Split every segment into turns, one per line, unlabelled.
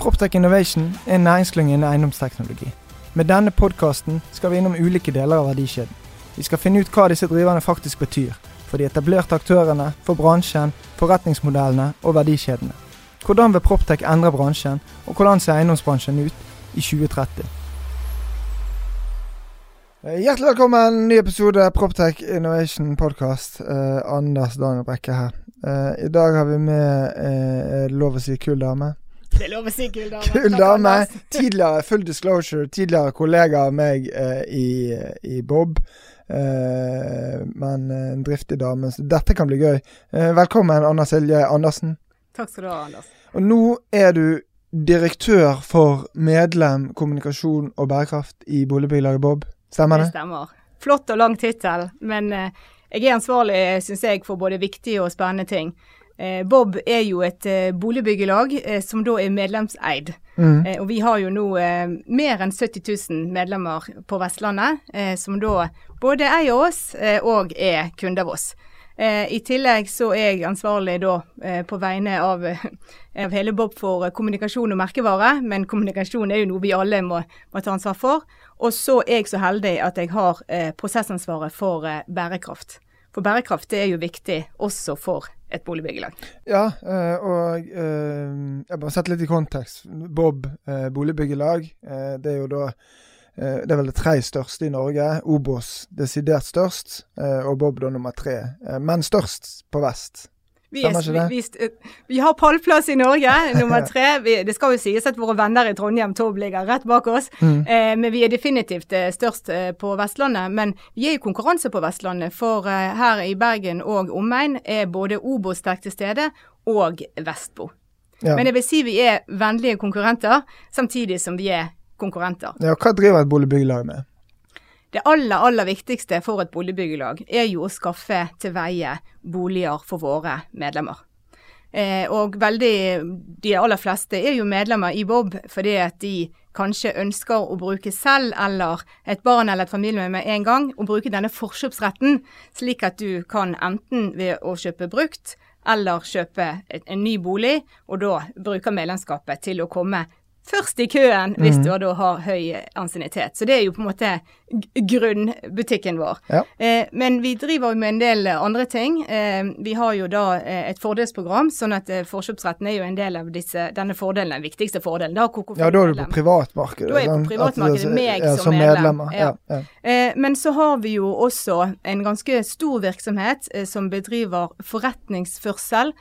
Proptech Innovation er en næringsklynge innen eiendomsteknologi. Med denne podkasten skal vi innom ulike deler av verdikjeden. Vi skal finne ut hva disse driverne faktisk betyr. For de etablerte aktørene, for bransjen, forretningsmodellene og verdikjedene. Hvordan vil Proptech endre bransjen, og hvordan ser eiendomsbransjen ut i 2030? Eh, Hjertelig velkommen, ny episode Proptech Innovation Podcast. Eh, Anders Daniel Brekke her. Eh, I dag har vi med, eh, lov å si, kul dame.
Det er lov å si kul dame.
Kul dame. Tidligere, full disclosure, tidligere kollega av meg eh, i, i Bob. Eh, men eh, en driftig dame, så dette kan bli gøy. Eh, velkommen, Anna Silje Andersen.
Takk skal du ha, Anders.
Og nå er du direktør for medlem, kommunikasjon og bærekraft i boligbyggelaget Bob. Stemmer
Det
det?
stemmer. Flott og lang tittel, men eh, jeg er ansvarlig, syns jeg, for både viktige og spennende ting. Eh, Bob er jo et eh, boligbyggelag eh, som da er medlemseid.
Mm.
Eh, og vi har jo nå mer enn 70 000 medlemmer på Vestlandet, som da både eier oss og er kunder av oss. Eh, I tillegg så er jeg ansvarlig da på vegne av, av hele Bob for kommunikasjon og merkevare, men kommunikasjon er jo noe vi alle må, må ta ansvar for. Og så er jeg så heldig at jeg har prosessansvaret for bærekraft. For bærekraft det er jo viktig også for et boligbyggelag.
Ja, eh, og eh, jeg bare setter litt i kontekst. Bob eh, boligbyggelag, det er jo da Det er vel det tre største i Norge. Obos desidert størst, og Bob da nummer tre. Men størst på vest.
Vi, er, vi, vi, har pallplass i Norge, nummer tre. Vi, det skal jo sies at våre venner i Trondheim-Tob ligger rett bak oss.
Mm.
Eh, men vi er definitivt eh, størst eh, på Vestlandet. Men vi er i konkurranse på Vestlandet, for eh, her i Bergen og omegn er både Obo sterkt til stede og Vestbo.
Ja.
Men jeg vil si vi er vennlige konkurrenter, samtidig som vi er konkurrenter.
ja, hva driver et boligbyggelag med?
Det aller, aller viktigste for et boligbyggelag er jo å skaffe til veie boliger for våre medlemmer. Eh, og veldig, de aller fleste er jo medlemmer i Bob fordi at de kanskje ønsker å bruke selv eller et barn eller et familie med en gang, å bruke denne forkjøpsretten, slik at du kan enten ved å kjøpe brukt eller kjøpe en ny bolig, og da bruker medlemskapet til å komme først i køen hvis
mm.
du da har høy ansiennitet. Så det er jo på en måte grunnbutikken vår.
Ja.
Eh, men vi driver jo med en del andre ting. Eh, vi har jo da eh, et fordelsprogram, sånn at eh, forkjøpsretten er jo en del av disse, denne fordelen, den viktigste fordelen. Da,
Ja, da er du på privatmarkedet.
Da er på privatmarkedet,
At-
meg
ja,
som medlem.
Ja.
Eh, men så har vi jo også en ganske stor virksomhet eh, som bedriver forretningsførsel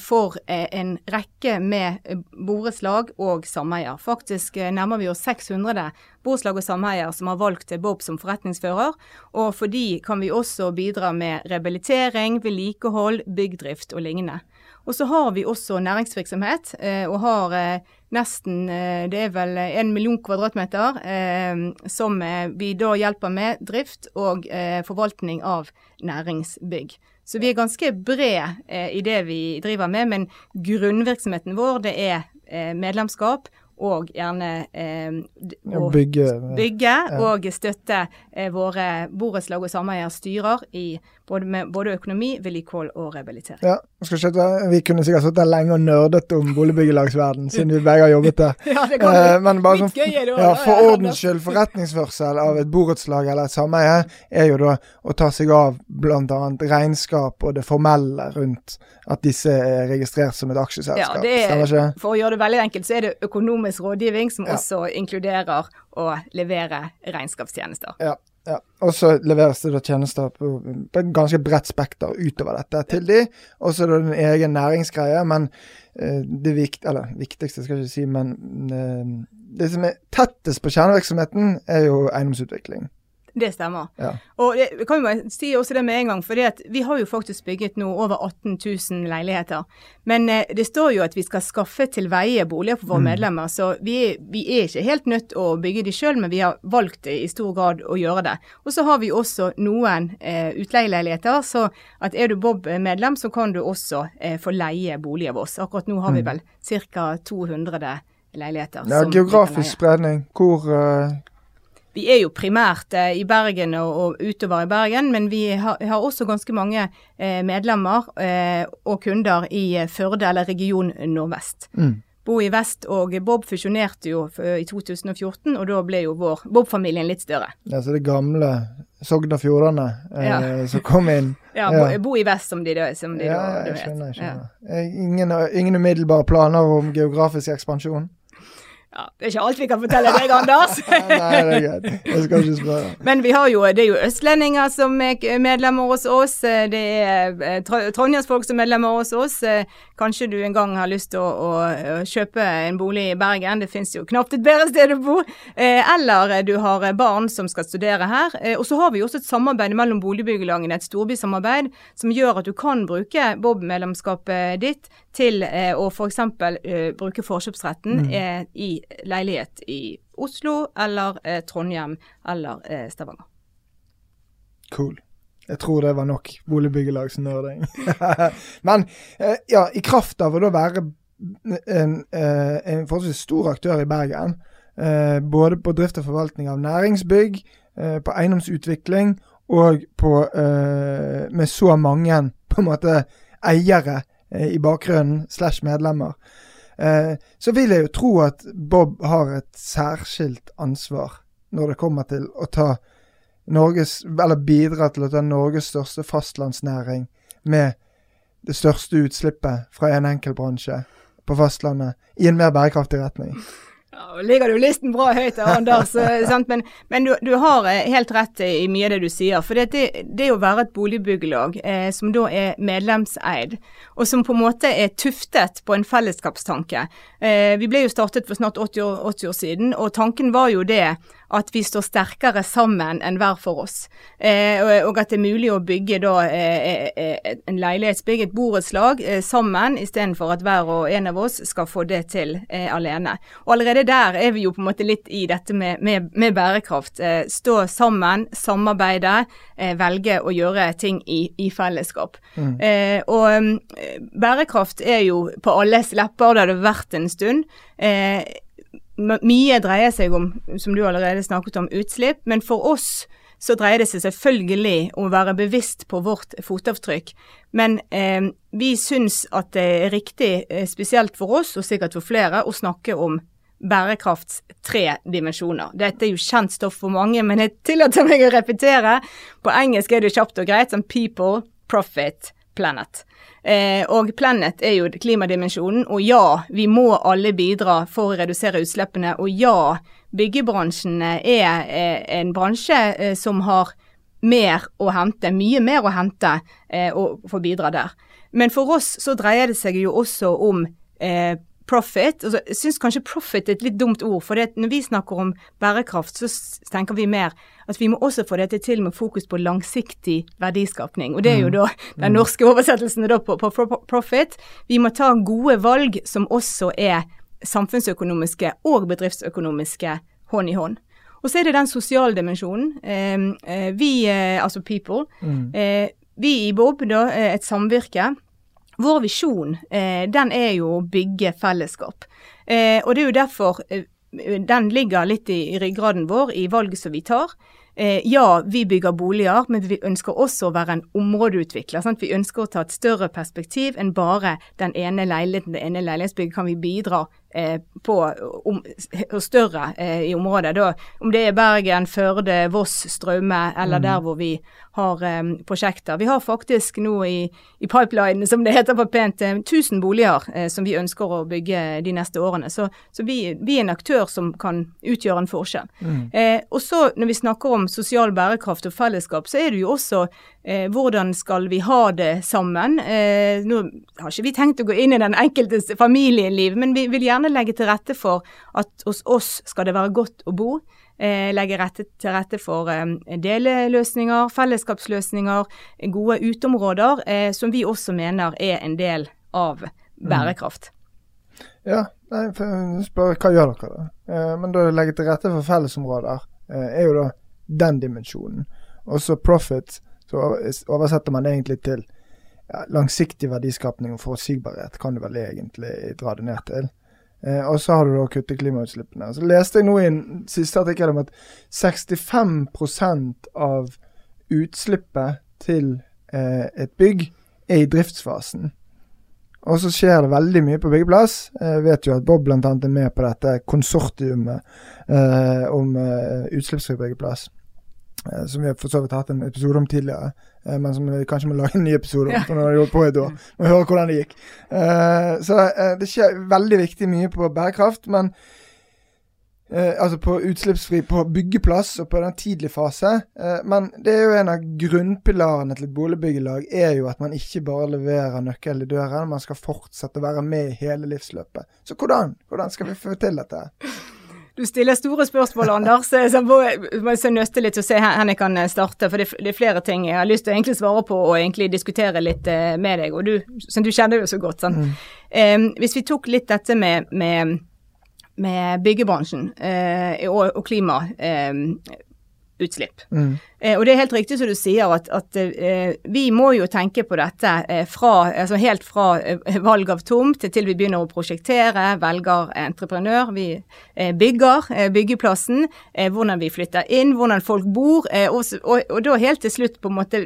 for eh, en rekke med eh, borettslag og sameier. Faktisk eh, nærmer vi oss 600 borettslag og sameier som har valgt eh, Bob som forretningsfører. Og for de kan vi også bidra med rehabilitering, vedlikehold, byggdrift og lignende. Og så har vi også næringsvirksomhet, eh, og har eh, nesten eh, Det er vel en million kvadratmeter eh, som eh, vi da hjelper med drift og eh, forvaltning av næringsbygg. Så vi er ganske bred eh, i det vi driver med, men grunnvirksomheten vår det er eh, medlemskap og gjerne eh, d-
Å
å
bygge
ja. og støtte eh, våre borettslag og sameier styrer i både, med både økonomi, vedlikehold og rehabilitering.
Ja, Vi kunne sikkert sittet lenge og nerdet om boligbyggelagsverden, siden vi begge har jobbet der.
Ja, det
Eh, men bare sånn, ja. For ordens skyld, forretningsførsel av et borettslag eller et sameie er jo da å ta seg av bl.a. regnskap og det formelle rundt at disse er registrert som et aksjeselskap.
Ja, det er-? For å gjøre det veldig enkelt, så er det økonomisk rådgivning som
Ja.
også inkluderer å levere regnskapstjenester.
Ja. ja. Og så leveres det da tjenester på, på et ganske bredt spekter utover dette til de. Og så er det en egen næringsgreie, men eh, det vikt, eller, viktigste skal jeg ikke si, men eh, det som er tettest på kjernevirksomheten, er jo eiendomsutvikling.
Det stemmer.
Ja.
Og det kan jo bare si også det med en gang, for vi har jo faktisk bygget nå over 18 000 leiligheter. Men eh, det står jo at vi skal skaffe til veie boliger for våre
Mm.
medlemmer, så vi vi er ikke helt nødt til å bygge de sjøl, men vi har valgt i stor grad å gjøre det. Og så har vi også noen eh, utleieleiligheter, så at er du Bob-medlem, så kan du også eh, få leie bolig av oss. Akkurat nå har vi vel ca. 200 leiligheter.
Mm. Ja,
som
geografisk spredning. Hvor eh,
Vi er jo primært eh, i Bergen og, og utover i Bergen, men vi har, har også ganske mange eh, medlemmer eh, og kunder i eh, Førde eller region Nordvest.
mm.
Bo i vest og Bob fusjonerte jo f- i 2014, og da ble jo vår Bob-familien litt større.
Ja, Så det gamle Sogn og Fjordane eh,
Ja.
som kom inn.
Ja,
Ja.
Bo, bo i vest, som de, da- som de
Ja,
da, da
jeg skjønner. jeg
Ja.
skjønner. Eh, Ingen, ingen umiddelbare planer om geografisk ekspansjon?
Ja, det er ikke alt vi kan fortelle deg, Anders.
Nei, det er greit. Jeg skal ikke spørre.
Men vi har jo, det er jo østlendinger som er medlemmer hos oss. eh, Det er eh, Tro- trondheimsfolk som er medlemmer hos oss. Kanskje du en gang har lyst til å, å, å kjøpe en bolig i Bergen. Det finnes jo knapt et bedre sted å bo. Eh, Eller eh, du har eh, barn som skal studere her. Eh, Og så har vi også et samarbeid mellom boligbyggelagene, et storbysamarbeid, som gjør at du kan bruke Bob-medlemskapet ditt til eh, å f.eks. Eh, bruke forkjøpsretten mm. i leilighet i Oslo eller Trondheim eller Stavanger.
Cool. Jeg tror det var nok boligbyggelagsnerding. Men eh, ja, i kraft av å da være en, eh, en forholdsvis stor aktør i Bergen, eh, både på drift og forvaltning av næringsbygg, på eiendomsutvikling og på med så mange på en måte eiere i bakgrunnen slash medlemmer, så vil jeg jo tro at Bob har et særskilt ansvar når det kommer til å ta Norges, eller bidra til at det er Norges største fastlandsnæring med det største utslippet fra en enkelt bransje på fastlandet i en mer bærekraftig retning.
Ja, ligger jo listen bra høyt der, Anders. eh, sant? Men, men du, du har eh, helt rett i mye av det du sier. For det, det, det å være et boligbyggelag eh, som da er medlemseid, og som på en måte er tuftet på en fellesskapstanke. Eh, vi ble jo startet for snart 80 år, 80 år siden, og tanken var jo det at vi står sterkere sammen enn hver for oss. Eh, og, at det er mulig å bygge da eh, eh, en leilighetsbygg, et borettslag, eh, sammen, istedenfor at hver og en av oss skal få det til eh, alene. Og allerede der er vi jo på en måte litt i dette med, med, med bærekraft. Eh, stå sammen, samarbeide, eh, velge å gjøre ting i, i fellesskap. Eh, og mm, bærekraft er jo på alles lepper, det har det vært en stund. Eh, mye dreier seg om, som du allerede snakket om, utslipp, men for oss så dreier det seg selvfølgelig om å være bevisst på vårt fotavtrykk. Men eh, vi syns at det er riktig, eh, spesielt for oss, og sikkert for flere, å snakke om bærekrafts tre dimensjoner. Dette er jo kjent stoff for mange, men jeg tillater meg å repetere. På engelsk er det kjapt og greit som people, profit, planet. Eh, og planet er jo klimadimensjonen, og ja, vi må alle bidra for å redusere utslippene. Og ja, byggebransjen er eh, en bransje eh, som har mer å hente, mye mer å hente, eh, og få bidra der. Men for oss så dreier det seg jo også om eh, profit. Altså, jeg syns kanskje profit er et litt dumt ord, for det, når vi snakker om bærekraft, så tenker vi mer at vi må også få dette til med fokus på langsiktig verdiskapning. Og det er jo da den norske oversettelsen er da på, på profit. Vi må ta gode valg som også er samfunnsøkonomiske og bedriftsøkonomiske hånd i hånd. Og så er det den sosiale dimensjonen. Eh, eh, vi, eh, altså people, eh, vi i Bob, da, et samvirke. Vår visjon, eh, den er jo å bygge fellesskap. Eh, og det er jo derfor eh, den ligger litt i, ryggraden vår i valget som vi tar. Ja, vi bygger boliger, men vi ønsker også å være en områdeutvikler. Sant? Vi ønsker å ta et større perspektiv enn bare den ene leiligheten, det ene leilighetsbygget kan vi bidra på om, større eh, i området. Da, om det er Bergen, Førde, Voss, Straume eller der hvor vi har eh, prosjekter. Vi har faktisk nå i, i pipeline, som det heter på pent, eh, 1000 boliger eh, som vi ønsker å bygge de neste årene. Så, så vi, vi er en aktør som kan utgjøre en forskjell. Eh, og så når vi snakker om sosial bærekraft og fellesskap, så er det jo også eh, hvordan skal vi ha det sammen. Eh, nå har ikke vi tenkt å gå inn i den enkeltes familieliv, men vi vil gjerne legge til rette for at hos oss skal det være godt å bo. Eh, legge rette, til rette for eh, deleløsninger, fellesskapsløsninger, gode uteområder, eh, som vi også mener er en del av bærekraft.
Mm. Ja, nei, spør hva gjør dere da? Eh, men da legge til rette for fellesområder eh, er jo da den dimensjonen. Og så profit, så oversetter man egentlig til ja, langsiktig verdiskapning og forutsigbarhet, kan du vel egentlig dra det ned til. Eh, og så har du da kutte klimautslippene. Så leste jeg nå i en siste artikkel om at 65% av utslippet til eh, et bygg er i driftsfasen. Og så skjer det veldig mye på byggeplass. Jeg vet jo at Bob bl.a. er med på dette konsortiumet eh, om eh, utslippsfri byggeplass. Eh, som vi har for så vidt hatt en episode om tidligere. Eh, men som vi kanskje må lage en ny episode om, for når har vi gjort på et år. Må høre hvordan det gikk. Uh, så det skjer veldig viktig mye på bærekraft, men Altså på utslippsfri på byggeplass og på den tidlige fase. men det er jo en av grunnpilarene til et boligbyggelag er jo at man ikke bare leverer nøkkel i døren, man skal fortsette å være med i hele livsløpet. Så hvordan? Hvordan skal vi få til dette?
Du stiller store spørsmål, Anders. Så jeg må nøste litt og se hvor jeg kan eh, starte. For det, er flere ting jeg har lyst til å egentlig svare på og egentlig diskutere litt eh, med deg. Og du, som du kjenner jo så godt. Sånn. Mm. Um, hvis vi tok litt dette med, med, med byggebransjen uh, og, og klimautslipp. Um. Mm. Eh, og det er helt riktig som du sier, at, at eh, vi må jo tenke på dette eh, fra, altså helt fra eh, valg av tomt til vi begynner å prosjektere, velger entreprenør. Vi eh, bygger eh, byggeplassen, hvordan vi flytter inn, hvordan folk bor. Og, og, og, da helt til slutt, på en måte,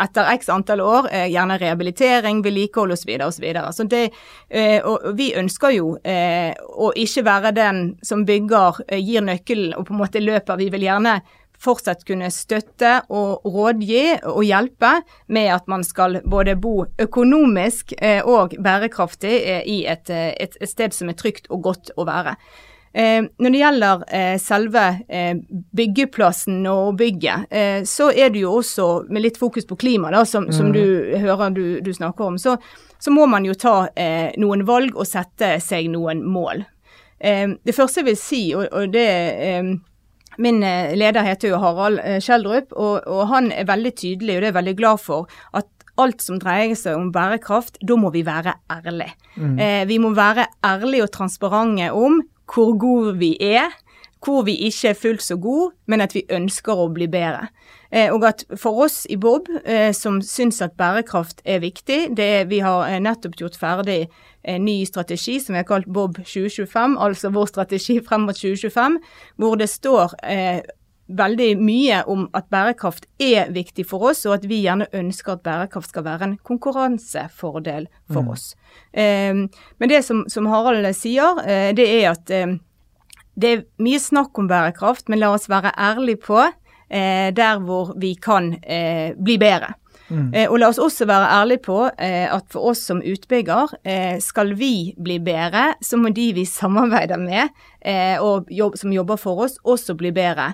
etter x antall år, gjerne rehabilitering, vedlikehold osv. osv. Så det, og vi ønsker jo å ikke være den som bygger, gir nøkkelen og på en måte løper. Vi vil gjerne fortsatt kunne støtte og rådgi og hjelpe med at man skal både bo økonomisk eh, og bærekraftig eh, i et, eh, et, et sted som er trygt og godt å være. når det gjelder selve byggeplassen og bygget, så er det jo også med litt fokus på klima, da, som, som du mm. hører du, du, snakker om, så, så må man jo ta noen valg og sette seg noen mål. det første jeg vil si, og, og det Min eh, leder heter jo Harald Kjeldrup, og, og, han er veldig tydelig, og det er jeg veldig glad for, at alt som dreier seg om bærekraft, da må vi være ærlige. Mm. Eh, vi må være ærlige og transparente om hvor gode vi er, hvor vi ikke er fullt så gode, men at vi ønsker å bli bedre. Eh, og at for oss i Bob, eh, som syns at bærekraft er viktig det Vi har eh, nettopp gjort ferdig en ny strategi som vi har kalt Bob 2025, altså vår strategi frem mot 2025, hvor det står eh, veldig mye om at bærekraft er viktig for oss, og at vi gjerne ønsker at bærekraft skal være en konkurransefordel for mm. oss. Eh, men det som, som Harald sier, eh, det er at eh, det er mye snakk om bærekraft, men la oss være ærlige på eh, der hvor vi kan eh, bli bedre. Mm. Eh, og la oss også være ærlige på eh, at for oss som utbygger, eh, skal vi bli bedre, så må de vi samarbeider med eh, og jobb, som jobber for oss, også bli bedre.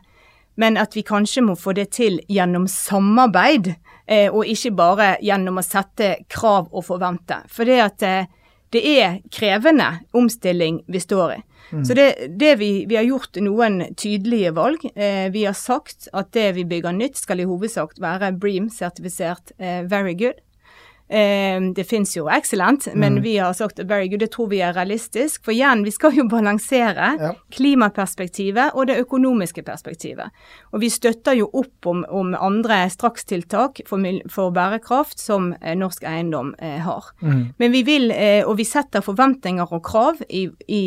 Men at vi kanskje må få det til gjennom samarbeid, eh, og ikke bare gjennom å sette krav og forvente. For det at eh, det er krevende omstilling vi står i. Mm. Så det, det vi, vi, har gjort noen tydelige valg. Eh, vi har sagt at det vi bygger nytt skal i hovedsak være Bream-sertifisert eh, very good. Eh, det fins jo excellent, men mm. vi har sagt very good, det tror vi er realistisk. For igjen, vi skal jo balansere ja. klimaperspektivet og det økonomiske perspektivet. Og vi støtter jo opp om, om andre strakstiltak for, for, bærekraft som eh, Norsk Eiendom eh, har. Mm. Men vi vil, eh, og vi setter forventninger og krav i, i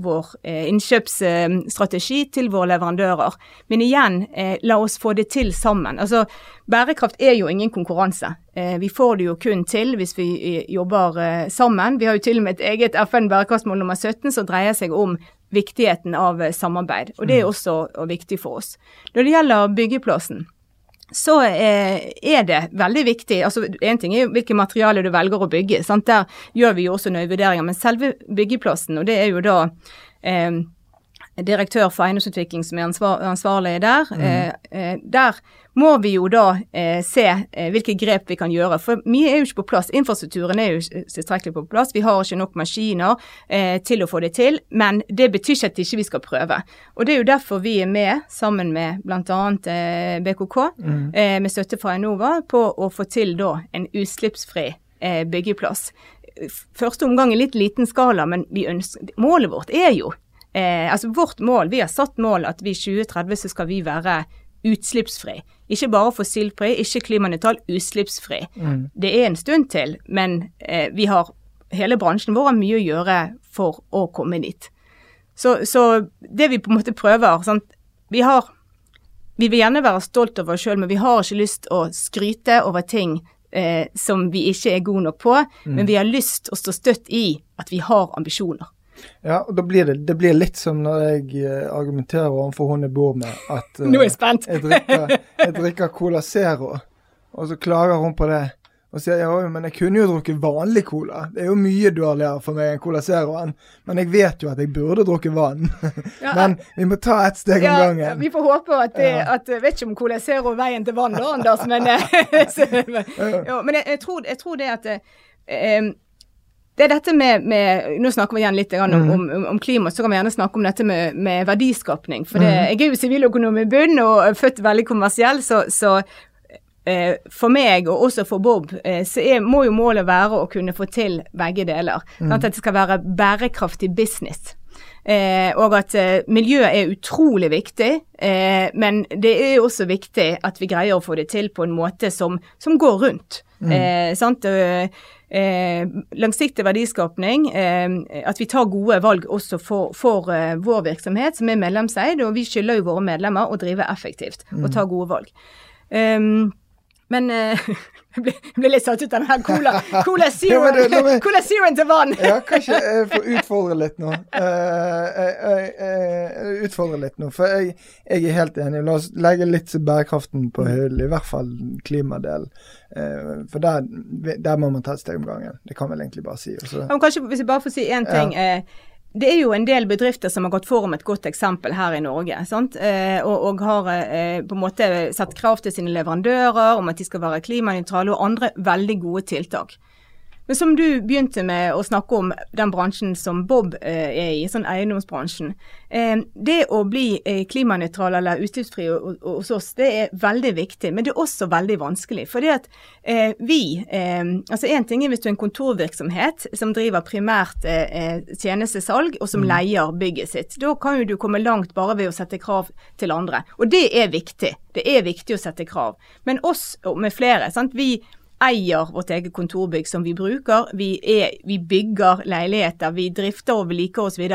vår eh, innkjøpsstrategi til våre leverandører. Men igjen, eh, la oss få det til sammen. Altså, Bærekraft er jo ingen konkurranse. Eh, vi får det jo kun til hvis vi eh, jobber eh, sammen. Vi har jo til og med et eget FN bærekraftsmål nummer 17 som dreier seg om viktigheten av samarbeid. Og det er mm. også viktig for oss. Når det gjelder byggeplassen, så er det veldig viktig. altså Én ting er jo hvilke materialer du velger å bygge. Sant? Der gjør vi jo også nøye vurderinger. Men selve byggeplassen, og det er jo da eh, direktør for eiendomsutvikling som er ansvar, ansvarlig der. Mm. Der må vi jo da eh, se hvilke grep vi kan gjøre. For mye er jo ikke på plass. Infrastrukturen er jo tilstrekkelig på plass. Vi har ikke nok maskiner eh, til å få det til. Men det betyr ikke at ikke vi skal prøve. Og det er jo derfor vi er med, sammen med bl.a. Eh, BKK, mm. med støtte fra Enova, på å få til da en utslippsfri byggeplass. Første omgang i litt liten skala, men ønsker, målet vårt er jo Eh, altså Vårt mål, vi har satt mål at vi i 2030 så skal vi være utslippsfri. Ikke bare fossilfri, ikke klimanøytral, utslippsfri. Mm. Det er en stund til, men eh, vi har hele bransjen vår har mye å gjøre for å komme dit. Så, så det vi på en måte prøver sant? Vi har Vi vil gjerne være stolt over oss sjøl, men vi har ikke lyst å skryte over ting eh, som vi ikke er gode nok på. Mm. Men vi har lyst å stå støtt i at vi har ambisjoner.
Ja, og da blir det, det blir litt som når jeg uh, argumenterer overfor hun jeg bor med, at
Nå er jeg spent!
jeg, drikker, jeg drikker Cola Zero, og så klager hun på det. Og sier ja, men jeg kunne jo drukket vanlig cola. Det er jo mye dårligere for meg enn Cola Zeroen. Men jeg vet jo at jeg burde drukket vann. Ja, men vi må ta ett steg ja, om gangen.
Ja, Vi får håpe at, det, at Vet ikke om Cola Zero er veien til vann, da, Anders, men, så, men jeg, jeg, tror, jeg, tror, det at eh, det er dette med, med, Nå snakker vi igjen litt om, mm. om, om, klima, så kan vi gjerne snakke om dette med, med verdiskapning. For det, mm. jeg er jo siviløkonom i bunn og født veldig kommersiell, så, så eh, for meg, og også for Bob, eh, så er, må jo målet være å kunne få til begge deler. Mm. Sånn at det skal være bærekraftig business. Eh, og at eh, miljøet er utrolig viktig, eh, men det er også viktig at vi greier å få det til på en måte som, som går rundt. Mm. Eh, sant? Eh, langsiktig verdiskapning, eh, at vi tar gode valg også for, for eh, vår virksomhet, som er medlemseid. Og vi skylder jo våre medlemmer å drive effektivt og mm. ta gode valg. Um, men uh, jeg, ble, jeg ble litt satt ut av den her Cola, cola Zero ja, Cola Zero til vann.
ja, kanskje jeg får utfordre litt nå. Uh, uh, utfordre litt nå, for jeg, jeg, er helt enig. La oss legge litt bærekraften på hyllen, i hvert fall klimadelen. for der, der, må man ta et steg om gangen. Det kan vel egentlig bare si.
Ja, kanskje, hvis jeg bare får si én ting. Ja det er jo en del bedrifter som har gått foran et godt eksempel her i Norge. Eh, og, og, har eh, på en måte satt krav til sine leverandører om at de skal være klimanøytrale, og andre veldig gode tiltak. Men som du begynte med å snakke om den bransjen som Bob eh, er i, sånn eiendomsbransjen. Eh, det å bli eh, klimanøytral eller utslippsfri hos oss, det er veldig viktig. Men det er også veldig vanskelig. For det at eh, vi eh, Altså én ting er hvis du er en kontorvirksomhet som driver primært eh, tjenestesalg, og som mm. leier bygget sitt. Da kan jo du komme langt bare ved å sette krav til andre. Og det er viktig. Det er viktig å sette krav. Men oss med flere. sant, vi eier vårt eget kontorbygg som vi bruker. Vi, er, vi bygger leiligheter, vi drifter og vedlikeholder osv.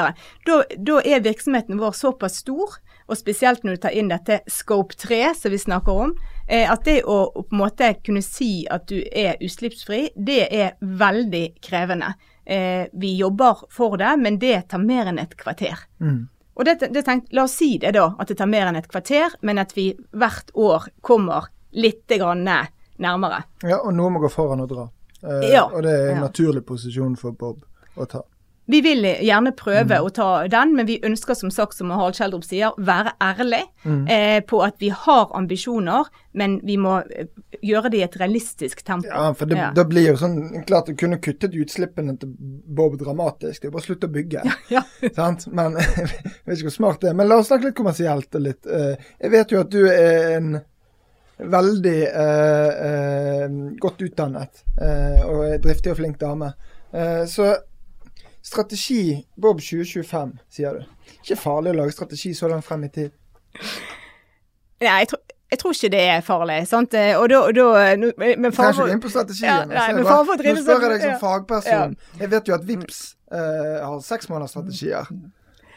Da, da er virksomheten vår såpass stor, og spesielt når du tar inn dette scope 3 som vi snakker om, eh, at det å, på en måte kunne si at du er utslippsfri, det er veldig krevende. Eh, vi jobber for det, men det tar mer enn et kvarter. Mm. Og det, det tenkt, La oss si det da, at det tar mer enn et kvarter, men at vi hvert år kommer litt grann nærmere.
Ja, og noen må gå foran og dra. Eh, ja. Og det er en ja. naturlig posisjon for Bob å ta.
Vi vil gjerne prøve mm. å ta den, men vi ønsker som sagt, som Harald Kjeldrup sier, være ærlig mm. eh, på at vi har ambisjoner, men vi må eh, gjøre det i et realistisk tempo.
Ja, for det, ja. det blir jo sånn Klart du kunne kuttet utslippene til Bob dramatisk. Det er jo bare å slutte å bygge. Ja, sant? Men jeg vet ikke hvor smart det er. Men la oss snakke litt kommersielt litt. Eh, jeg vet jo at du er en veldig eh, eh, godt utdannet og og driftig og flink dame. Eh, så strategi Bob 2025, sier du. Ikke farlig å lage strategi så langt frem i tid?
Nei, jeg tror jeg tror ikke det er farlig. sant? Eh, og da, da
men for, inn på strategien. Ja, nei, men far for Nå spør jeg deg som fagperson. Ja. Jeg vet jo at VIPS uh, har seksmånedersstrategier.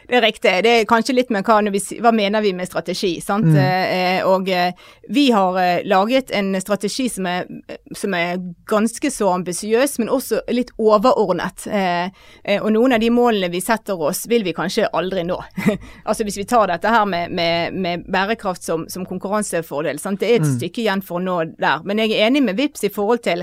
Det er riktig. Det er kanskje litt med hva, vi, hva mener vi med strategi. sant? Mm. Eh, og eh, vi har eh, laget en strategi som er, som er ganske så ambisiøs, men også litt overordnet. Eh, eh, og noen av de målene vi setter oss, vil vi kanskje aldri nå. altså Hvis vi tar dette her med, med, med bærekraft som, som konkurransefordel, sant? det er et mm. stykke igjen for å nå der. Men jeg er enig med VIPS i forhold til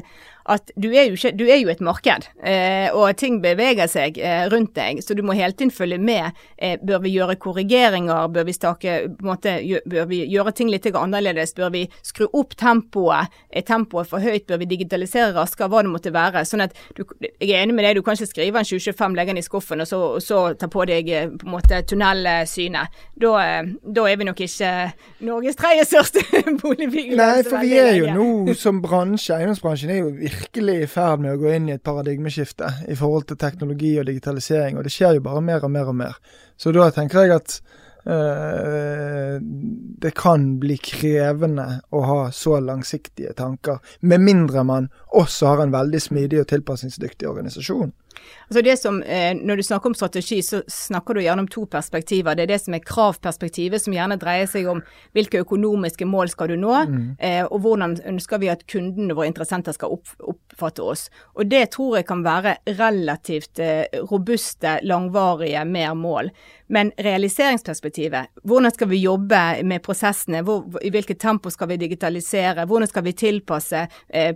at du er jo, ikke, du er jo et marked, eh, og ting beveger seg eh, rundt deg, så du må hele tiden følge med. Eh, bør vi gjøre korrigeringer? Bør vi, stake, måte, bør vi gjøre ting litt annerledes? Bør vi skru opp tempoet? Er tempoet for høyt? Bør vi digitalisere raskere? Hva det måtte være. Sånn at du, jeg er enig med deg, du kan ikke skrive en 2025, legge den i skuffen, og så, og så ta på deg eh, på en måte tunnelsynet. Da, eh, da er vi nok ikke Norges tredje største boligbygging.
Nei, for vi er jo nå som bransje, eiendomsbransjen er jo virkelig i ferd med å gå inn i et paradigmeskifte i forhold til teknologi og digitalisering, og det skjer jo bare mer og mer og mer. Så da tenker jeg at øh, det kan bli krevende å ha så langsiktige tanker, med mindre man også har en veldig smidig og tilpasningsdyktig organisasjon.
Altså det som, eh, Når du snakker om strategi, så snakker du gjerne om to perspektiver. Det er det som er kravperspektivet, som gjerne dreier seg om hvilke økonomiske mål skal du nå, mm. eh, og hvordan ønsker vi at kundene våre interessenter skal opp, oppfatte oss. Og Det tror jeg kan være relativt eh, robuste, langvarige mer mål. Men realiseringsperspektivet, hvordan skal vi jobbe med prosessene, hvor, i hvilket tempo skal vi digitalisere, hvordan skal vi tilpasse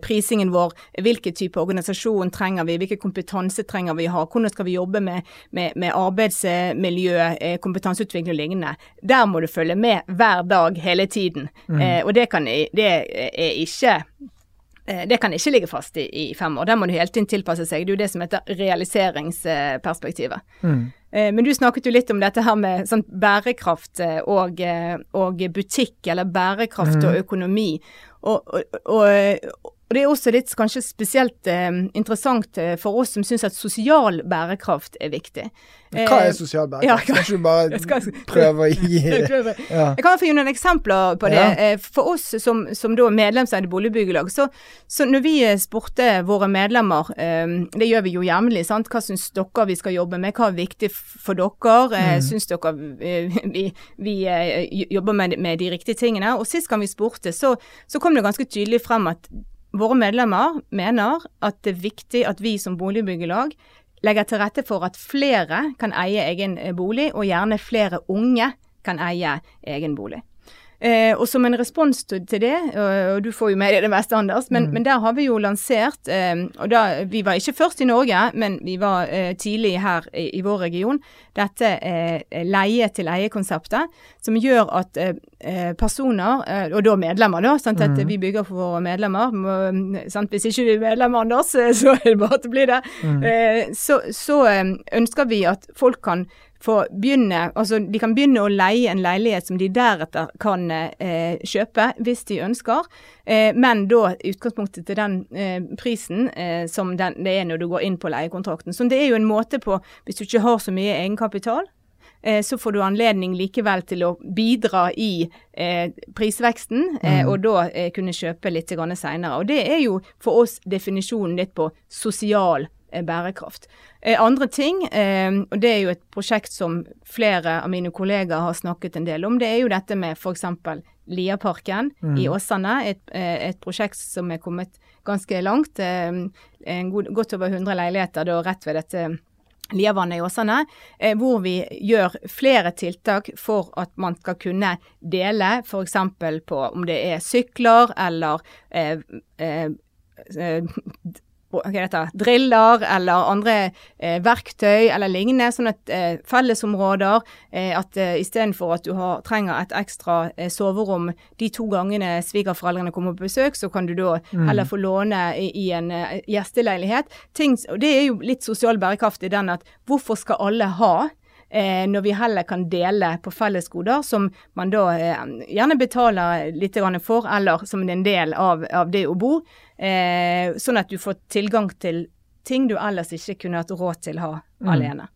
prisingen vår, hvilken type organisasjon trenger vi, hvilken kompetanse trenger vi ha, hvordan skal vi jobbe med, med, med arbeidsmiljø, eh, kompetanseutvikling og lignende. Der må du følge med hver dag, hele tiden. Mm. Eh, og det, kan, det er ikke eh, det kan ikke ligge fast i, i, fem år. Der må du hele tiden tilpasse seg. Det er jo det som heter realiseringsperspektivet. Mm. Eh, men du snakket jo litt om dette her med sånn bærekraft og, og, butikk, eller bærekraft mm. og økonomi. Og, og, og, Det er også litt kanskje spesielt eh, interessant eh, for oss som syns at sosial bærekraft er viktig.
Hva er eh, sosial bærekraft? Ja, Kanskje du bare skal, prøve å gi
ja. Jeg kan få gi noen eksempler på det. Ja. Eh, for oss som, som da medlemseide boligbyggelag, så, så når vi spurte våre medlemmer, eh, det gjør vi jo jevnlig, hva syns dere vi skal jobbe med, hva er viktig for dere, mm. syns dere vi, vi jobber med, med, de riktige tingene? Og sist gang vi spurte, så, så kom det ganske tydelig frem at Våre medlemmer mener at det er viktig at vi som boligbyggelag legger til rette for at flere kan eie egen eh, bolig, og gjerne flere unge kan eie egen bolig. Eh, og som en respons til det, og, og du får jo med deg det meste, Anders, men, mm. men, der har vi jo lansert eh, og da, Vi var ikke først i Norge, men vi var eh, tidlig her i, i, vår region. Dette eh, leie-til-eie-konseptet, som gjør at eh, eh, personer, og da medlemmer, da, sant, at mm. vi bygger for våre medlemmer må, sant, Hvis ikke du er medlem, Anders, så er det bare til å bli det. Mm. så, så ønsker vi at folk kan få begynne Altså, de kan begynne å leie en leilighet som de deretter kan eh, kjøpe hvis de ønsker, eh, men da utgangspunktet til den eh, prisen eh, som den, det er når du går inn på leiekontrakten. Så det er jo en måte på, hvis du ikke har så mye egenkapital, eh, så får du anledning likevel til å bidra i eh, prisveksten, mm. og da kunne kjøpe litt seinere. Og det er jo for oss definisjonen litt på sosial bærekraft. Eh, andre ting, eh, og det er jo et prosjekt som flere av mine kollegaer har snakket en del om, det er jo dette med f.eks. Liaparken mm. i Åsane. Et, eh, et, prosjekt som er kommet ganske langt. En god, godt over 100 leiligheter da rett ved dette Liavannet i Åsane, hvor vi gjør flere tiltak for at man skal kunne dele f.eks. på om det er sykler eller eh, eh, heter, driller eller andre eh, verktøy eller lignende. Sånn at eh, fellesområder eh, at eh, Istedenfor at du har, trenger et ekstra eh, soverom de to gangene svigerforeldrene kommer på besøk, så kan du da mm. heller få låne i, i en eh, gjesteleilighet. Ting, og Det er jo litt sosial bærekraft i den at hvorfor skal alle ha? Eh, når vi heller kan dele på fellesgoder som man da eh, gjerne betaler litt for, eller som en del av, av det å bo. Eh, sånn at du får tilgang til ting du ellers ikke kunne hatt råd til å ha mm. alene.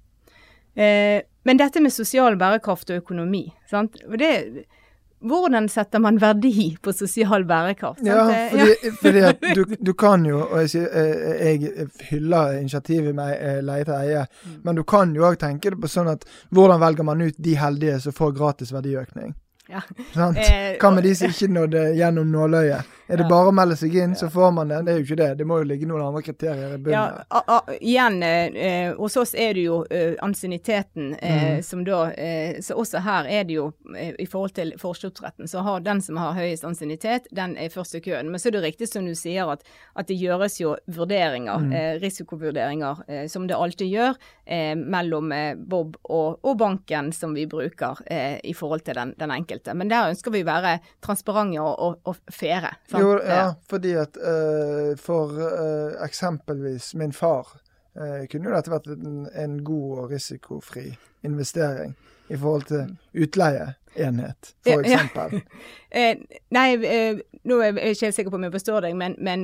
Eh, men dette med sosial bærekraft og økonomi, sant? Det, hvordan setter man verdi på sosial bærekraft?
Ja, fordi, fordi at du, du, kan jo, og jeg, jeg, jeg hyller initiativet med eh, leie til eie, mm. men du kan jo òg tenke det på sånn at hvordan velger man ut de heldige som får gratis verdiøkning? Ja. Eh, Hva med de som ikke nådde gjennom nåløyet? Er det bare å melde seg inn, så får man det? Det er jo ikke det. Det må jo ligge noen andre kriterier i bunnen.
Ja, a, a, igjen, eh, hos oss er det jo eh, ansienniteten eh,
Mm.
som da eh, Så også her er det jo, eh, i forhold til forkjøpsretten, så har den som har høyest ansiennitet, den er først i køen. Men så er det riktig som du sier, at, at det gjøres jo vurderinger,
Mm.
eh, risikovurderinger, eh, som det alltid gjør, eh, mellom eh, Bob og, og banken som vi bruker eh, i forhold til den, den enkelte. Men der ønsker vi å være transparente og, og, og faire. sant?
Jo, ja, fordi at uh, for uh, eksempelvis min far uh, kunne jo dette vært en, en god og risikofri investering i forhold til utleieenhet,
Ja,
for
ja. Eh, nei, nå er jeg ikke helt sikker på om jeg forstår deg, men, men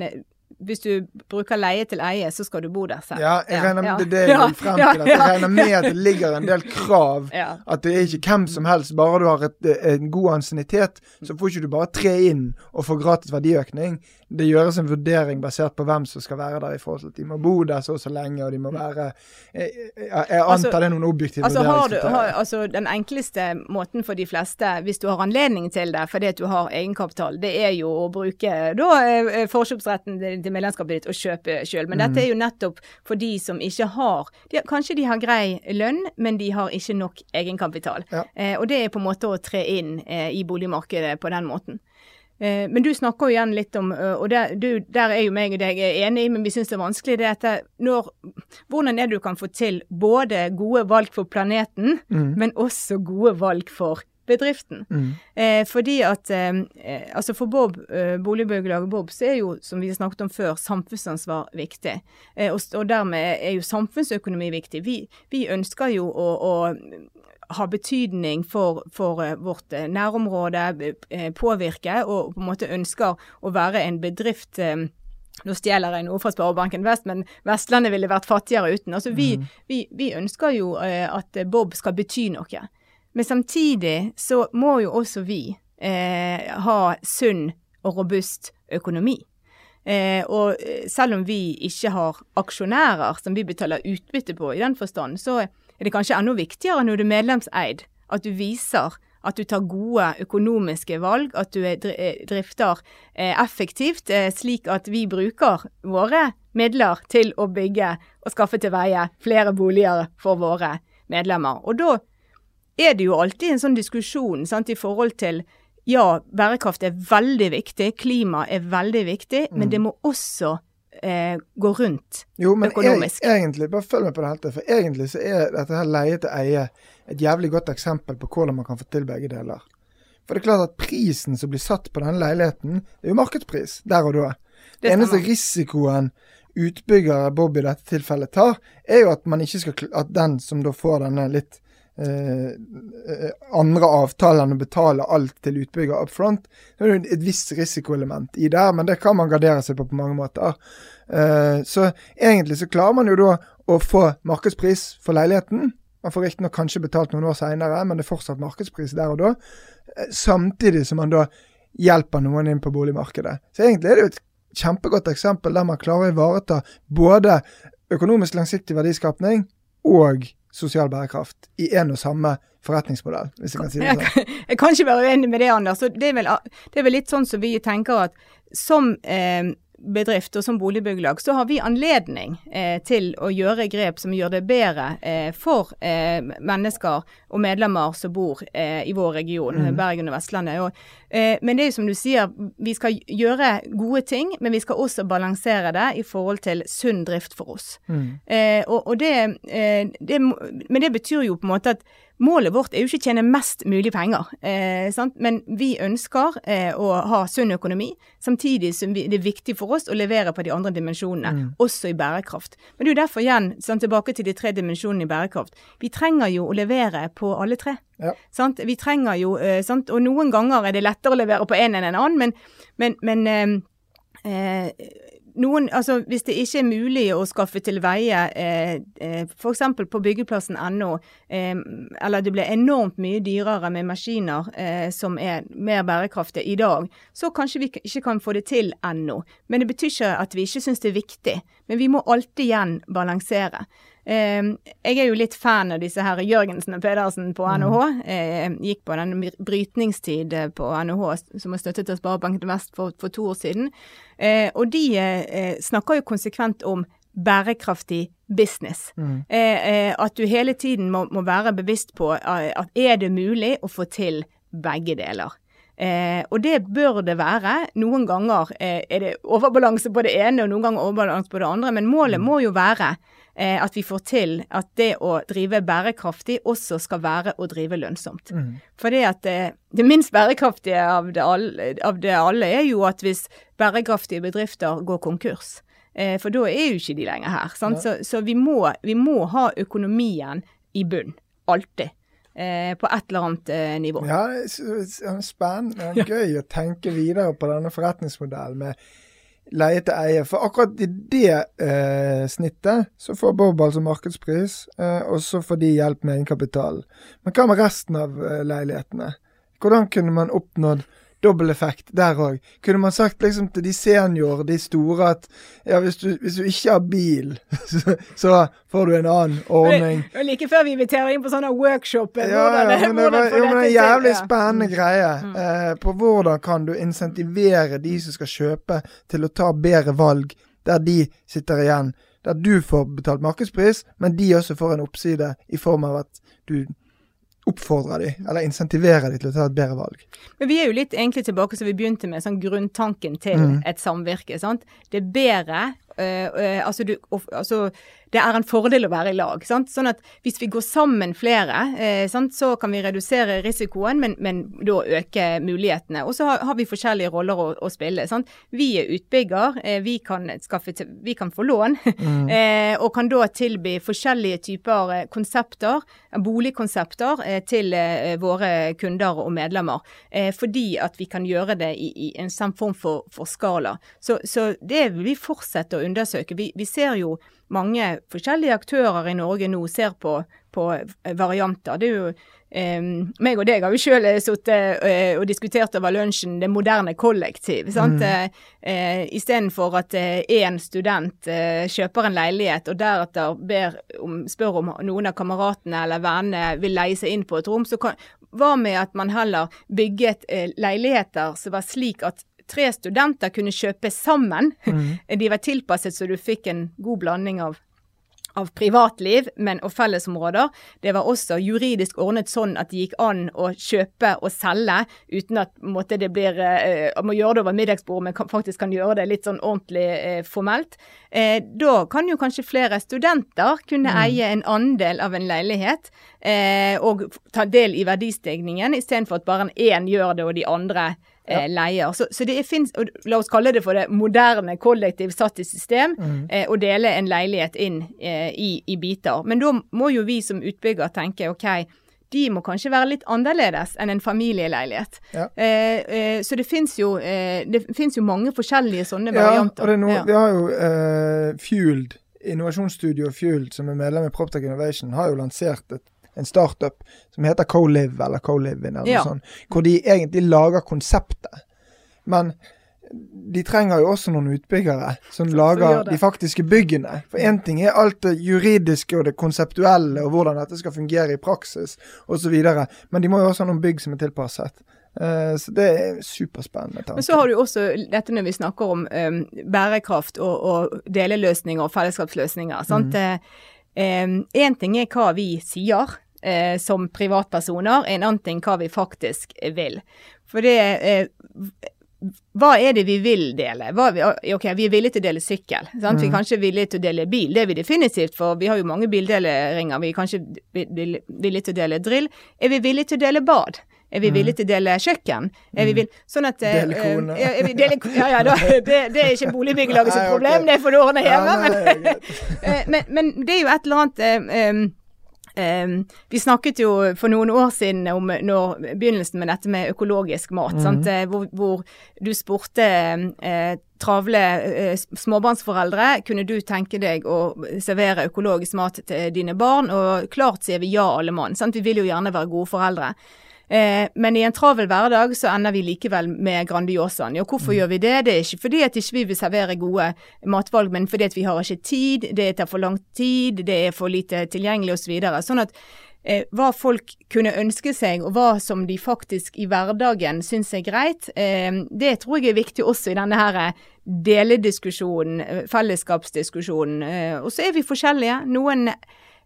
hvis du bruker leie til eie, så skal du bo der selv.
Ja, jeg regner med
ja.
det det jeg vil frem til. At jeg regner med at det ligger en del krav. At det er ikke hvem som helst. Bare du har et, en god ansiennitet, så får ikke du bare tre inn og få gratis verdiøkning. Det gjøres en vurdering basert på hvem som skal være der i forhold til at de må bo der så og så lenge, og de må være Jeg, jeg, antar
Altså-
det er noen objektive
Altså, har
vurderingskriterier.
altså Den enkleste måten for de fleste, hvis du har anledning til det fordi at du har egenkapital, det er jo å bruke da eh, forkjøpsretten til til medlemskapet ditt og kjøpe sjøl. Men
Mm.
dette er jo nettopp for de som ikke har de, Kanskje de har grei lønn, men de har ikke nok egenkapital.
Ja.
Eh, og det er på en måte å tre inn eh, i boligmarkedet på den måten. Eh, Men du snakker jo igjen litt om, og der, du, der er jo meg og deg enig, men vi syns det er vanskelig det at når, hvordan er det du kan få til både gode valg for planeten, men også gode valg for bedriften.
Mm.
Eh, fordi at eh, eh, altså For Bob, eh, boligbyggelaget Bob, så er jo, som vi snakket om før, samfunnsansvar viktig. Eh, og, og dermed er jo samfunnsøkonomi viktig. Vi, vi ønsker jo å, å ha betydning for, for eh, vårt eh, nærområde, påvirke, og på en måte ønsker å være en bedrift nå stjeler jeg noe fra Sparebanken Vest, men Vestlandet ville vært fattigere uten. Altså, vi, vi, vi ønsker jo at Bob skal bety noe. Men samtidig så må jo også vi eh, ha sunn og robust økonomi. Eh, og eh, selv om vi ikke har aksjonærer som vi betaler utbytte på i den forstand, så er det kanskje enda viktigere når du er medlemseid, at du viser at du tar gode økonomiske valg, at du eh, drifter eh, effektivt, slik at vi bruker våre midler til å bygge og skaffe til veie flere boliger for våre medlemmer. Og da er det jo alltid en sånn diskusjon sant, i forhold til ja, bærekraft er veldig viktig, klima er veldig viktig, men det må også eh, gå rundt
Jo, men
økonomisk.
eg- egentlig, bare følg med på det helt, for egentlig så er dette her leie til eie et jævlig godt eksempel på hvordan man kan få til begge deler. For det er klart at prisen som blir satt på denne leiligheten, det er jo markedspris der og da. Det, eneste risikoen utbygger Bob i dette tilfellet tar, er jo at man ikke skal at den som da får denne litt eh, andre avtaler enn å betale alt til utbygger up front, det er jo et visst risikoelement i det, men det kan man gardere seg på på mange måter. Eh, så egentlig så klarer man jo da å få markedspris for leiligheten. Man får riktignok kanskje betalt noen år seinere, men det er fortsatt markedspris der og da. Eh, Samtidig som man da hjelper noen inn på boligmarkedet. Så egentlig er det jo et kjempegodt eksempel der man klarer å ivareta både økonomisk langsiktig verdiskapning og sosial bærekraft i en og samme forretningsmodell, hvis jeg kan si det
Jeg
sånn.
kan, jeg kan ikke være uenig med det, Anders. Det er vel, det er vel litt sånn som vi tenker at som eh, bedrift og som boligbyggelag, så har vi anledning eh, til å gjøre grep som gjør det bedre eh, for eh, mennesker og medlemmer som bor eh, i vår region, Bergen og Vestlandet. Og, eh, men det er jo som du sier, vi skal gjøre gode ting, men vi skal også balansere det i forhold til sunn drift for oss. Eh, og, og det, eh, det, men det betyr jo på en måte at Målet vårt er jo ikke å tjene mest mulig penger, eh, sant? men vi ønsker eh, å ha sunn økonomi, samtidig som vi, det er viktig for oss å levere på de andre dimensjonene, også i bærekraft. Men det er jo derfor igjen, sant, tilbake til de tre dimensjonene i bærekraft, vi trenger jo å levere på alle tre.
Ja.
Sant? Vi trenger jo, eh, sant? og noen ganger er det lettere å levere på en enn en annen, men, men, men eh, eh, noen, altså Hvis det ikke er mulig å skaffe til veie eh, eh, f.eks. på byggeplassen.no, eh, eller det blir enormt mye dyrere med maskiner eh, som er mer bærekraftige i dag, så kanskje vi ikke kan få det til ennå. Men det betyr ikke at vi ikke syns det er viktig. Men vi må alltid igjen balansere. Eh, jeg er jo litt fan av disse her Jørgensen og Pedersen på NHH. Mm. Eh, gikk på den brytningstid eh, på NHH som er støttet av Sparebanken Vest for, for, to år siden. Eh, og de eh, snakker jo konsekvent om bærekraftig business. Mm. Eh, at du hele tiden må, må være bevisst på at er det mulig å få til begge deler. Eh, og det bør det være. Noen ganger eh, er det overbalanse på det ene, og noen ganger overbalanse på det andre. Men målet mm. må jo være eh, at vi får til at det å drive bærekraftig også skal være å drive lønnsomt. Mm. For det at eh, det minst bærekraftige av det, alle, av det, alle, er jo at hvis bærekraftige bedrifter går konkurs. Eh, for da er jo ikke de lenger her. Ja. Så, så vi, må, vi må ha økonomien i bunn. Alltid. Eh, på et eller annet eh, nivå.
Ja, det er spennende og gøy å tenke videre på denne forretningsmodellen med leie til eie. For akkurat i det eh, snittet så får Bob altså markedspris, eh, og så får de hjelp med egenkapitalen. Men hva med resten av eh, leilighetene? Hvordan kunne man oppnådd dobbel effekt der òg. Kunne man sagt liksom til de senior, de store, at ja, hvis du, hvis du ikke har bil, så, så, får du en annen ordning.
Det var like før vi inviterer inn på sånne workshop.
Ja, ja, men det var jo, men en jævlig spennende greie mm. eh, på hvordan kan du insentivere de som skal kjøpe, til å ta bedre valg der de sitter igjen. Der du får betalt markedspris, men de også får en oppside i form av at du oppfordre dem, eller insentivere dem til å ta et bedre valg.
Men vi er jo litt egentlig tilbake som vi begynte med, sånn grunntanken til mm. et samvirke. sant? Det er bedre uh, uh, altså, du, uh, altså det er en fordel å være i lag. Sant? Sånn at hvis vi går sammen flere, eh, sant, så kan vi redusere risikoen, men, men da øke mulighetene. Og så har, har, vi forskjellige roller å, å spille. Sant? Vi er utbygger, eh, vi, kan til, vi, kan få lån, mm. eh, og kan da tilby forskjellige typer eh, konsepter, boligkonsepter, eh, til eh, våre kunder og medlemmer. fordi at vi kan gjøre det i, i en samform form for, for skala. Så, så, det vil vi fortsette å undersøke. Vi, vi ser jo mange forskjellige aktører i Norge nå ser på, på varianter. Det er jo eh, meg og deg har jo sjøl sittet eh, og diskutert over lunsjen det moderne kollektiv. sant? Mm. Eh, Istedenfor at én eh, student eh, kjøper en leilighet og deretter ber om, spør om noen av kameratene eller vennene vil leie seg inn på et rom, så hva med at man heller bygget eh, leiligheter som var slik at tre studenter kunne kjøpe sammen. Mm. De var tilpasset så du fikk en god blanding av av privatliv men, og fellesområder. Det var også juridisk ordnet sånn at det gikk an å kjøpe og selge uten at måtte, det blir eh, må gjøre det over middagsbordet, men kan, faktisk kan gjøre det litt sånn ordentlig eh, formelt. Eh, da kan jo kanskje flere studenter kunne mm. eie en andel av en leilighet eh, og ta del i verdistigningen, istedenfor at bare én gjør det og de andre ja. Eh, leier. Så, så det finnes, la oss kalle det for det moderne kollektiv satt i system, mm. eh, å dele en leilighet inn eh, i, i, biter. Men da må jo vi som utbygger tenke OK, de må kanskje være litt annerledes enn en familieleilighet. Ja. Eh, eh så det fins jo, eh, jo, mange forskjellige sånne varianter.
Ja, og no, vi har jo Fueled, innovasjonsstudio Fueled, som er medlem i Proptech Innovation, har jo lansert et en startup som heter CoLive eller CoLivin, eller ja. noe sånt, hvor de egentlig lager konseptet. Men de trenger jo også noen utbyggere som lager de faktiske byggene. For én ting er alt det juridiske og det konseptuelle og hvordan dette skal fungere i praksis osv., men de må jo også ha noen bygg som er tilpasset. Uh, så det er superspennende.
Tanke. Men så har du også dette når vi snakker om um, bærekraft og, og deleløsninger og fellesskapsløsninger. sant? Mm. uh, ting er hva vi sier, eh, som privatpersoner, en annen ting hva vi faktisk vil. For det eh, hva er det vi vil dele? Vi, ok, Vi er villige til å dele sykkel. Sant? Mm. Vi er kanskje villige til å dele bil. Det er vi definitivt, for vi har jo mange bildeleringer. Vi er kanskje villige til å dele drill. Er vi villige til å dele bad? Er vi villige til å dele kjøkken? Er vi vill... villige, sånn at,
dele eh, kone.
Uh, dele, ja, ja da, det, det, er ikke boligbyggelagets problem, okay. det får du ordne hjemme. Men, men, men, det er jo et eller annet um, Um, vi snakket jo for noen år siden om når, begynnelsen med dette med økologisk mat. Mm. Hvor, hvor, du spurte eh, travle eh, småbarnsforeldre kunne du tenke deg å servere økologisk mat til dine barn, og klart sier vi ja alle mann. Sant? Vi vil jo gjerne være gode foreldre. Eh, men i en travel hverdag så ender vi likevel med Grandiosaen. Ja, hvorfor mm. gjør vi det? Det er ikke fordi at ikke vi vil servere gode matvalg, men fordi at vi har ikke tid, det tar for lang tid, det er for lite tilgjengelig osv. Så videre. sånn at eh, hva folk kunne ønske seg, og hva som de faktisk i hverdagen syns er greit, eh, det tror jeg er viktig også i denne her eh, delediskusjonen, eh, fellesskapsdiskusjonen. Eh, og så er vi forskjellige. Noen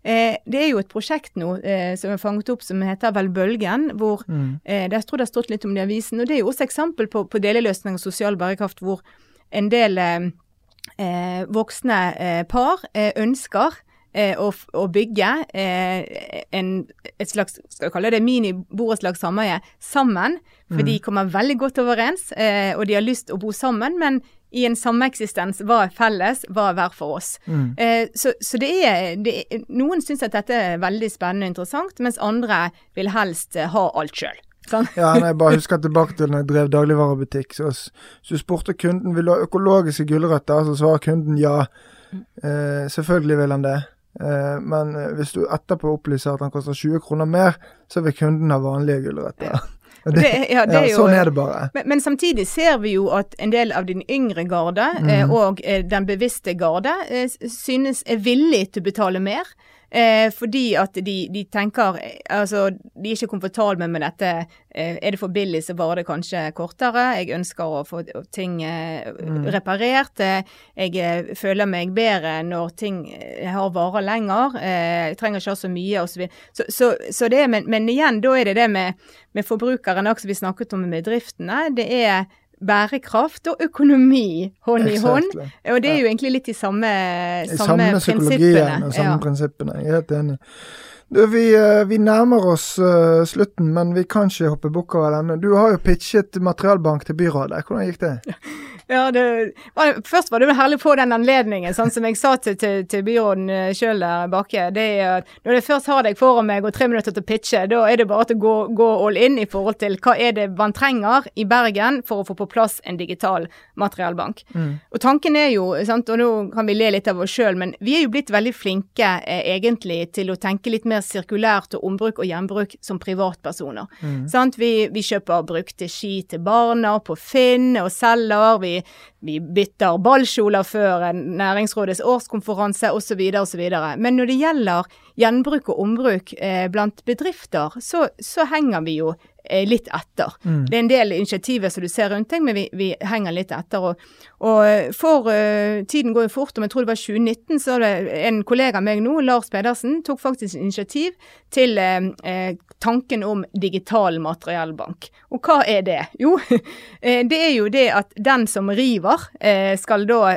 Eh, det er jo et prosjekt nå eh, som er fanget opp som heter vel Bølgen. hvor mm. eh, Jeg tror det har stått litt om det i avisen. og Det er jo også eksempel på, på deleløsning og sosial bærekraft hvor en del eh, voksne eh, par eh, ønsker å, å, bygge en, et slags skal vi kalle det mini-borettslag sameie sammen. For mm. de kommer veldig godt overens, og de har lyst å bo sammen. men i en sameksistens hva er felles, hva er hver for oss. Mm. Eh, så, så det, er, det, Noen syns at dette er veldig spennende og interessant, mens andre vil helst eh, ha alt sjøl.
Sånn. ja, nei, bare husker tilbake til når jeg drev dagligvarebutikk. Så, så spurte kunden vil du ha økologiske gulrøtter, så svarer kunden ja. Eh, selvfølgelig vil han det. Eh, men eh, hvis du etterpå opplyser at han koster 20 kroner mer, så vil kunden ha vanlige gulrøtter. Det, ja, det er jo, sånn er det bare.
Men, men, samtidig ser vi jo at en del av den yngre garde mm. eh, og eh, den bevisste garde eh, synes er villig til å betale mer. Eh, fordi at de, de, tenker Altså, de er ikke komfortable med dette. Eh, er det for billig, så varer det kanskje kortere. Jeg ønsker å få ting eh, mm. reparert. jeg eh, føler meg bedre når ting eh, har varer lenger. Eh, jeg trenger ikke ha så mye osv. Så, så, så, det men, men, igjen, da er det det med, med forbrukeren også vi snakket om med bedriftene. Det er bærekraft og økonomi hånd i hånd. Og det er jo egentlig litt de samme,
I samme, samme psykologien og samme ja. prinsippene. Jeg er helt enig. Du, vi, eh, vi, nærmer oss uh, slutten, men vi kan ikke hoppe bukk over denne. Du har jo pitchet materialbank til byrådet. Hvordan gikk det?
Ja, det, først var det herlig å få den anledningen, sånn som jeg sa til, til, til byråden eh, sjøl der Bakke. Det er, når jeg først har deg foran meg og tre minutter til å pitche, da er det bare til å gå, gå, all in i forhold til hva er det man trenger i Bergen for å få på plass en digital materialbank. Mm. Og tanken er jo, sant, og nå kan vi le litt av oss sjøl, men vi er jo blitt veldig flinke eh, egentlig til å tenke litt mer sirkulært og ombruk og gjenbruk som privatpersoner. Mm. Vi, vi, kjøper brukte ski til barna på Finn og selger. vi vi, bytter ballkjoler før Næringsrådets årskonferanse osv. osv. Men når det gjelder gjenbruk og ombruk eh, blant bedrifter, så, så henger vi jo eh, litt etter. Mm. Det er en del initiativer som du ser rundt deg, men vi, vi henger litt etter. Og, og eh, for uh, Tiden går jo fort, om jeg tror det var 2019, så det en kollega av meg nå, Lars Pedersen, tok faktisk initiativ til uh, uh, tanken om digital materiellbank. Og hva er det? Jo, det er jo det at den som river, skal da,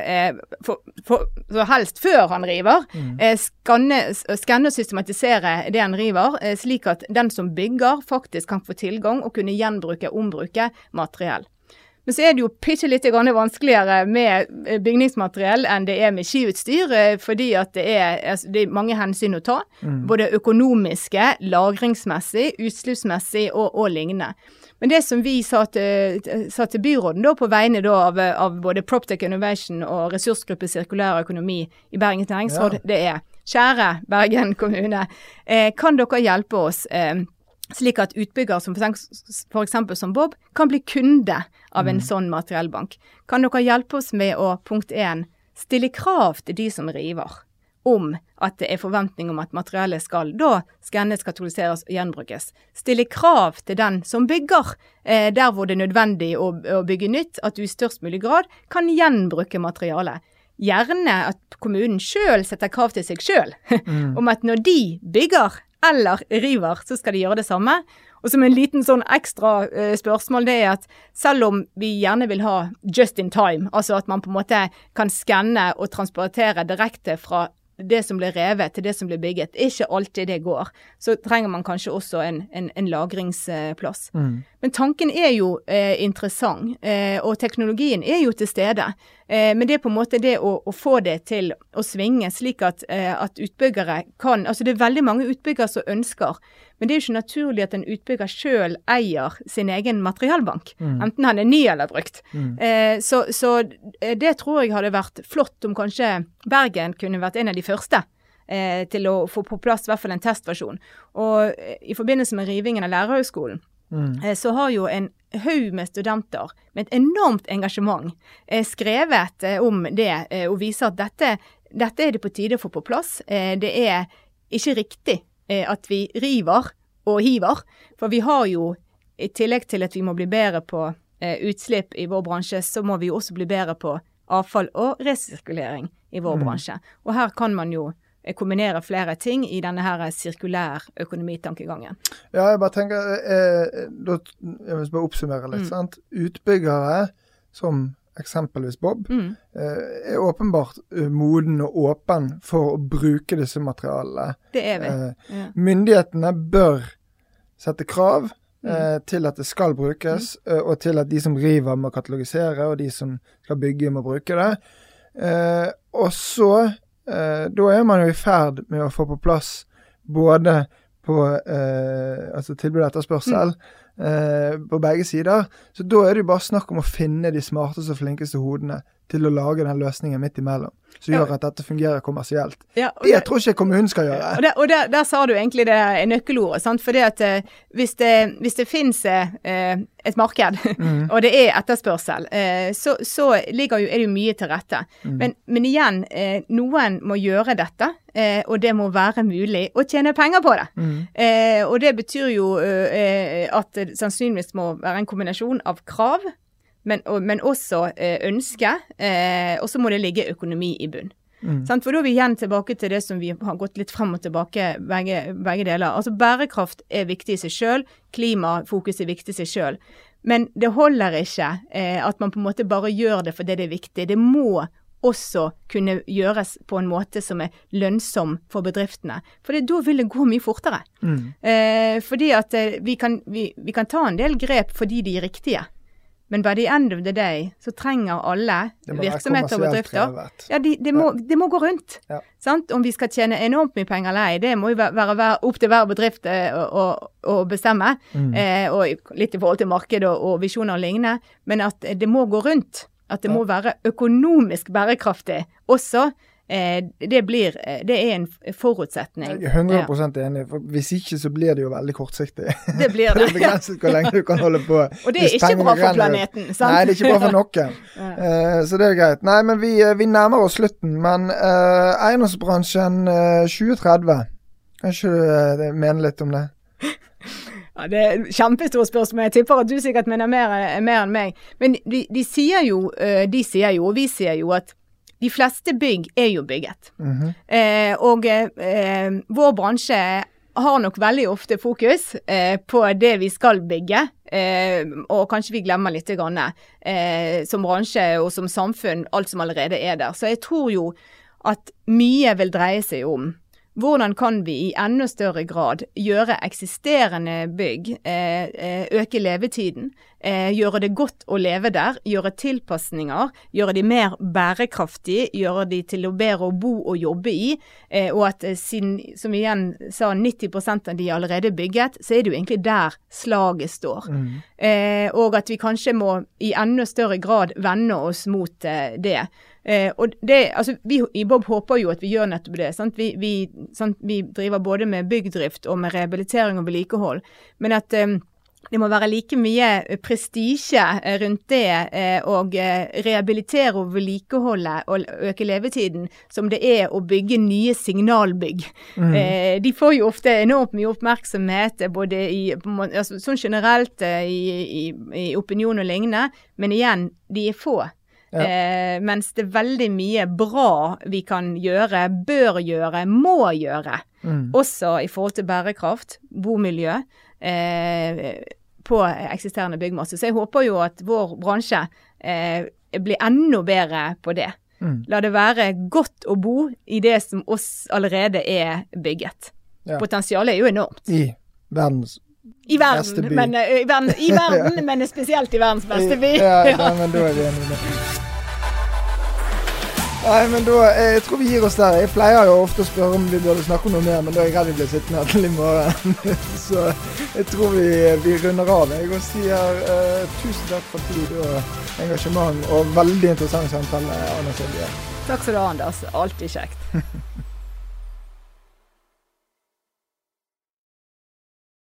for, for, så helst før han river, mm. skanne, skanne og systematisere det han river, slik at den som bygger, faktisk kan få tilgang og kunne gjenbruke, ombruke materiell. Men så er det jo bitte litt vanskeligere med eh, bygningsmateriell enn det er med skiutstyr, eh, fordi at det er, altså, det er mange hensyn å ta. Mm. Både økonomiske, lagringsmessig, utslippsmessig og, og, lignende. Men det som vi sa til, sa til byråden da, på vegne da, av, av, både Proptech Innovation og Ressursgruppe sirkulær økonomi i Bergens næringsråd, ja. det er kjære Bergen kommune, eh, kan dere hjelpe oss? Eh, slik at utbyggere som f.eks. som Bob kan bli kunde av en mm. sånn materiellbank. Kan dere hjelpe oss med å punkt 1, stille krav til de som river, om at det er forventning om at materiellet skal da skannes, katoliseres og gjenbrukes. Stille krav til den som bygger, eh, der hvor det er nødvendig å, å bygge nytt, at du i størst mulig grad kan gjenbruke materialet. Gjerne at kommunen sjøl setter krav til seg sjøl, mm. om at når de bygger eller river, så skal de gjøre det samme. Og som en liten sånn ekstra uh, spørsmål, det er at selv om vi gjerne vil ha just in time, altså at man på en måte kan skanne og transportere direkte fra det som blir revet til det som blir bygget, ikke alltid det går. Så trenger man kanskje også en, en, en lagringsplass. Mm. Men tanken er jo eh, interessant, eh, og teknologien er jo til stede. Eh, men det er på en måte det å, å få det til å svinge, slik at, eh, at, utbyggere kan Altså det er veldig mange utbyggere som ønsker, men det er jo ikke naturlig at en utbygger sjøl eier sin egen materialbank. Mm. Enten han er ny eller brukt. Mm. Eh, så, så, eh, det tror jeg hadde vært flott om kanskje Bergen kunne vært en av de første. Eh, til å få på plass i hvert fall en testversjon. Og i forbindelse med rivingen av lærerhøgskolen, mm. Eh, så har jo en haug med studenter med et enormt engasjement eh, skrevet om det og viser at dette, dette er det på tide å få på plass. Det er ikke riktig at vi river og hiver, for vi har jo i tillegg til at vi må bli bedre på utslipp i vår bransje, så må vi jo også bli bedre på avfall og resirkulering i vår mm. bransje. Og her kan man jo eh, kombinere flere ting i denne her sirkulær økonomitankegangen.
Ja, jeg bare tenker eh, da, Jeg vil bare oppsummere litt. Mm. sant? Utbyggere som eksempelvis Bob, mm. eh, er åpenbart uh, moden og åpen for å bruke disse materialene.
Det er vi.
Eh, ja. Myndighetene bør sette krav eh, til at det skal brukes, mm. og til at de som river, må katalogisere, og de som skal bygge, må bruke det. Eh, og så eh, Da er man jo i ferd med å få på plass både på eh, altså tilbud og etterspørsel mm. På begge sider. Så da er det jo bare snakk om å finne de smarteste og flinkeste hodene til å lage den løsningen midt imellom, som ja. gjør at dette fungerer kommersielt. Ja, det, det tror ikke kommunen skal gjøre.
Og, der, og der, der, sa du egentlig det nøkkelordet. sant? Fordi at eh, hvis det, hvis det finnes eh, et marked, mm. og det er etterspørsel, eh, så, så jo, er det jo mye til rette. Mm. Men, men, igjen, eh, noen må gjøre dette, eh, og det må være mulig å tjene penger på det. Mm. Eh, og det betyr jo at det sannsynligvis må være en kombinasjon av krav men, og, men også eh, ønske. Eh, og så må det ligge økonomi i bunn. Mm. For da er vi igjen tilbake til det som vi har gått litt frem og tilbake, begge, begge deler. Altså Bærekraft er viktig i seg sjøl, klimafokus er viktig i seg sjøl. Men det holder ikke eh, at man på en måte bare gjør det fordi det er viktig. Det må også kunne gjøres på en måte som er lønnsom for bedriftene. For da vil det gå mye fortere. Mm. Eh, fordi at eh, vi kan, vi, vi kan ta en del grep fordi de er riktige. Men by the end of the day så trenger alle virksomheter og bedrifter Ja, de, de, må, de, må, gå rundt. Ja. Om vi skal tjene enormt mye penger eller ei, det må jo være, være opp til hver bedrift eh, å, å, bestemme. Mm. Eh, og litt i forhold til marked og, og visjoner og lignende. Men at det må gå rundt. At det må være økonomisk bærekraftig også. Eh, det, blir, eh, det er en forutsetning.
Jeg er 100 ja. enig. for Hvis ikke så blir det jo veldig kortsiktig.
Det blir det.
det er begrenset hvor lenge du kan holde på.
Og det er ikke bra for planeten. sant?
Nei, det er ikke bra for noen. uh, så det er greit. Nei, men vi, vi nærmer oss slutten. Men uh, eiendomsbransjen uh, 2030, kan ikke du mene litt om det?
Ja, Det er kjempestort spørsmål. Jeg tipper at du sikkert mener mer, mer enn meg. Men de, de, sier jo, de sier jo, og vi sier jo, at de fleste bygg er jo bygget. Mm -hmm. eh, og eh, vår bransje har nok veldig ofte fokus eh, på det vi skal bygge, eh, og kanskje vi glemmer litt grann, eh, som bransje og som samfunn, alt som allerede er der. Så jeg tror jo at mye vil dreie seg om hvordan kan vi i enda større grad gjøre eksisterende bygg eh, eh, øke levetiden? Eh, gjøre det godt å leve der, gjøre tilpasninger, gjøre de mer bærekraftige, gjøre de til å bedre å bo og jobbe i. Og at siden, som igjen sa, 90 av de er allerede bygget, så er det jo egentlig der slaget står. Mm. Og at vi kanskje må i enda større grad vende oss mot det. Eh, og det, altså, vi i Bob håper jo at vi gjør nettopp det. Vi, vi, vi, driver både med byggdrift og med rehabilitering og vedlikehold. Men at eh, det må være like mye prestisje eh, rundt det eh, eh, rehabilitere og vedlikeholde og øke levetiden, som det er å bygge nye signalbygg. Mm. Eh, de får jo ofte enormt mye oppmerksomhet både i, altså, sånn generelt i, i, i opinion og lignende, men igjen, de er få. Eh, mens det er veldig mye bra vi kan gjøre, bør gjøre, må gjøre. Mm. Også i forhold til bærekraft, bomiljø, eh, på eksisterende byggmasse. Så jeg håper jo at vår bransje eh, blir enda bedre på det. Mm. La det være godt å bo i det som oss allerede er bygget. Ja. Potensialet er jo enormt.
I verdens
i verden. Men, uh, i verden, i verden men spesielt i verdens beste by.
ja, ja. men da er vi enige. Nei, men da, Jeg tror vi gir oss der. Jeg pleier jo ofte å spørre om vi burde snakke om noe mer, men da er jeg redd vi blir sittende her til i morgen. Så jeg tror vi, vi runder av. Jeg og sier uh, tusen takk for tid og engasjement, og veldig interessant samtale, Anna Silje.
Takk skal du ha, Anders. Alltid kjekt.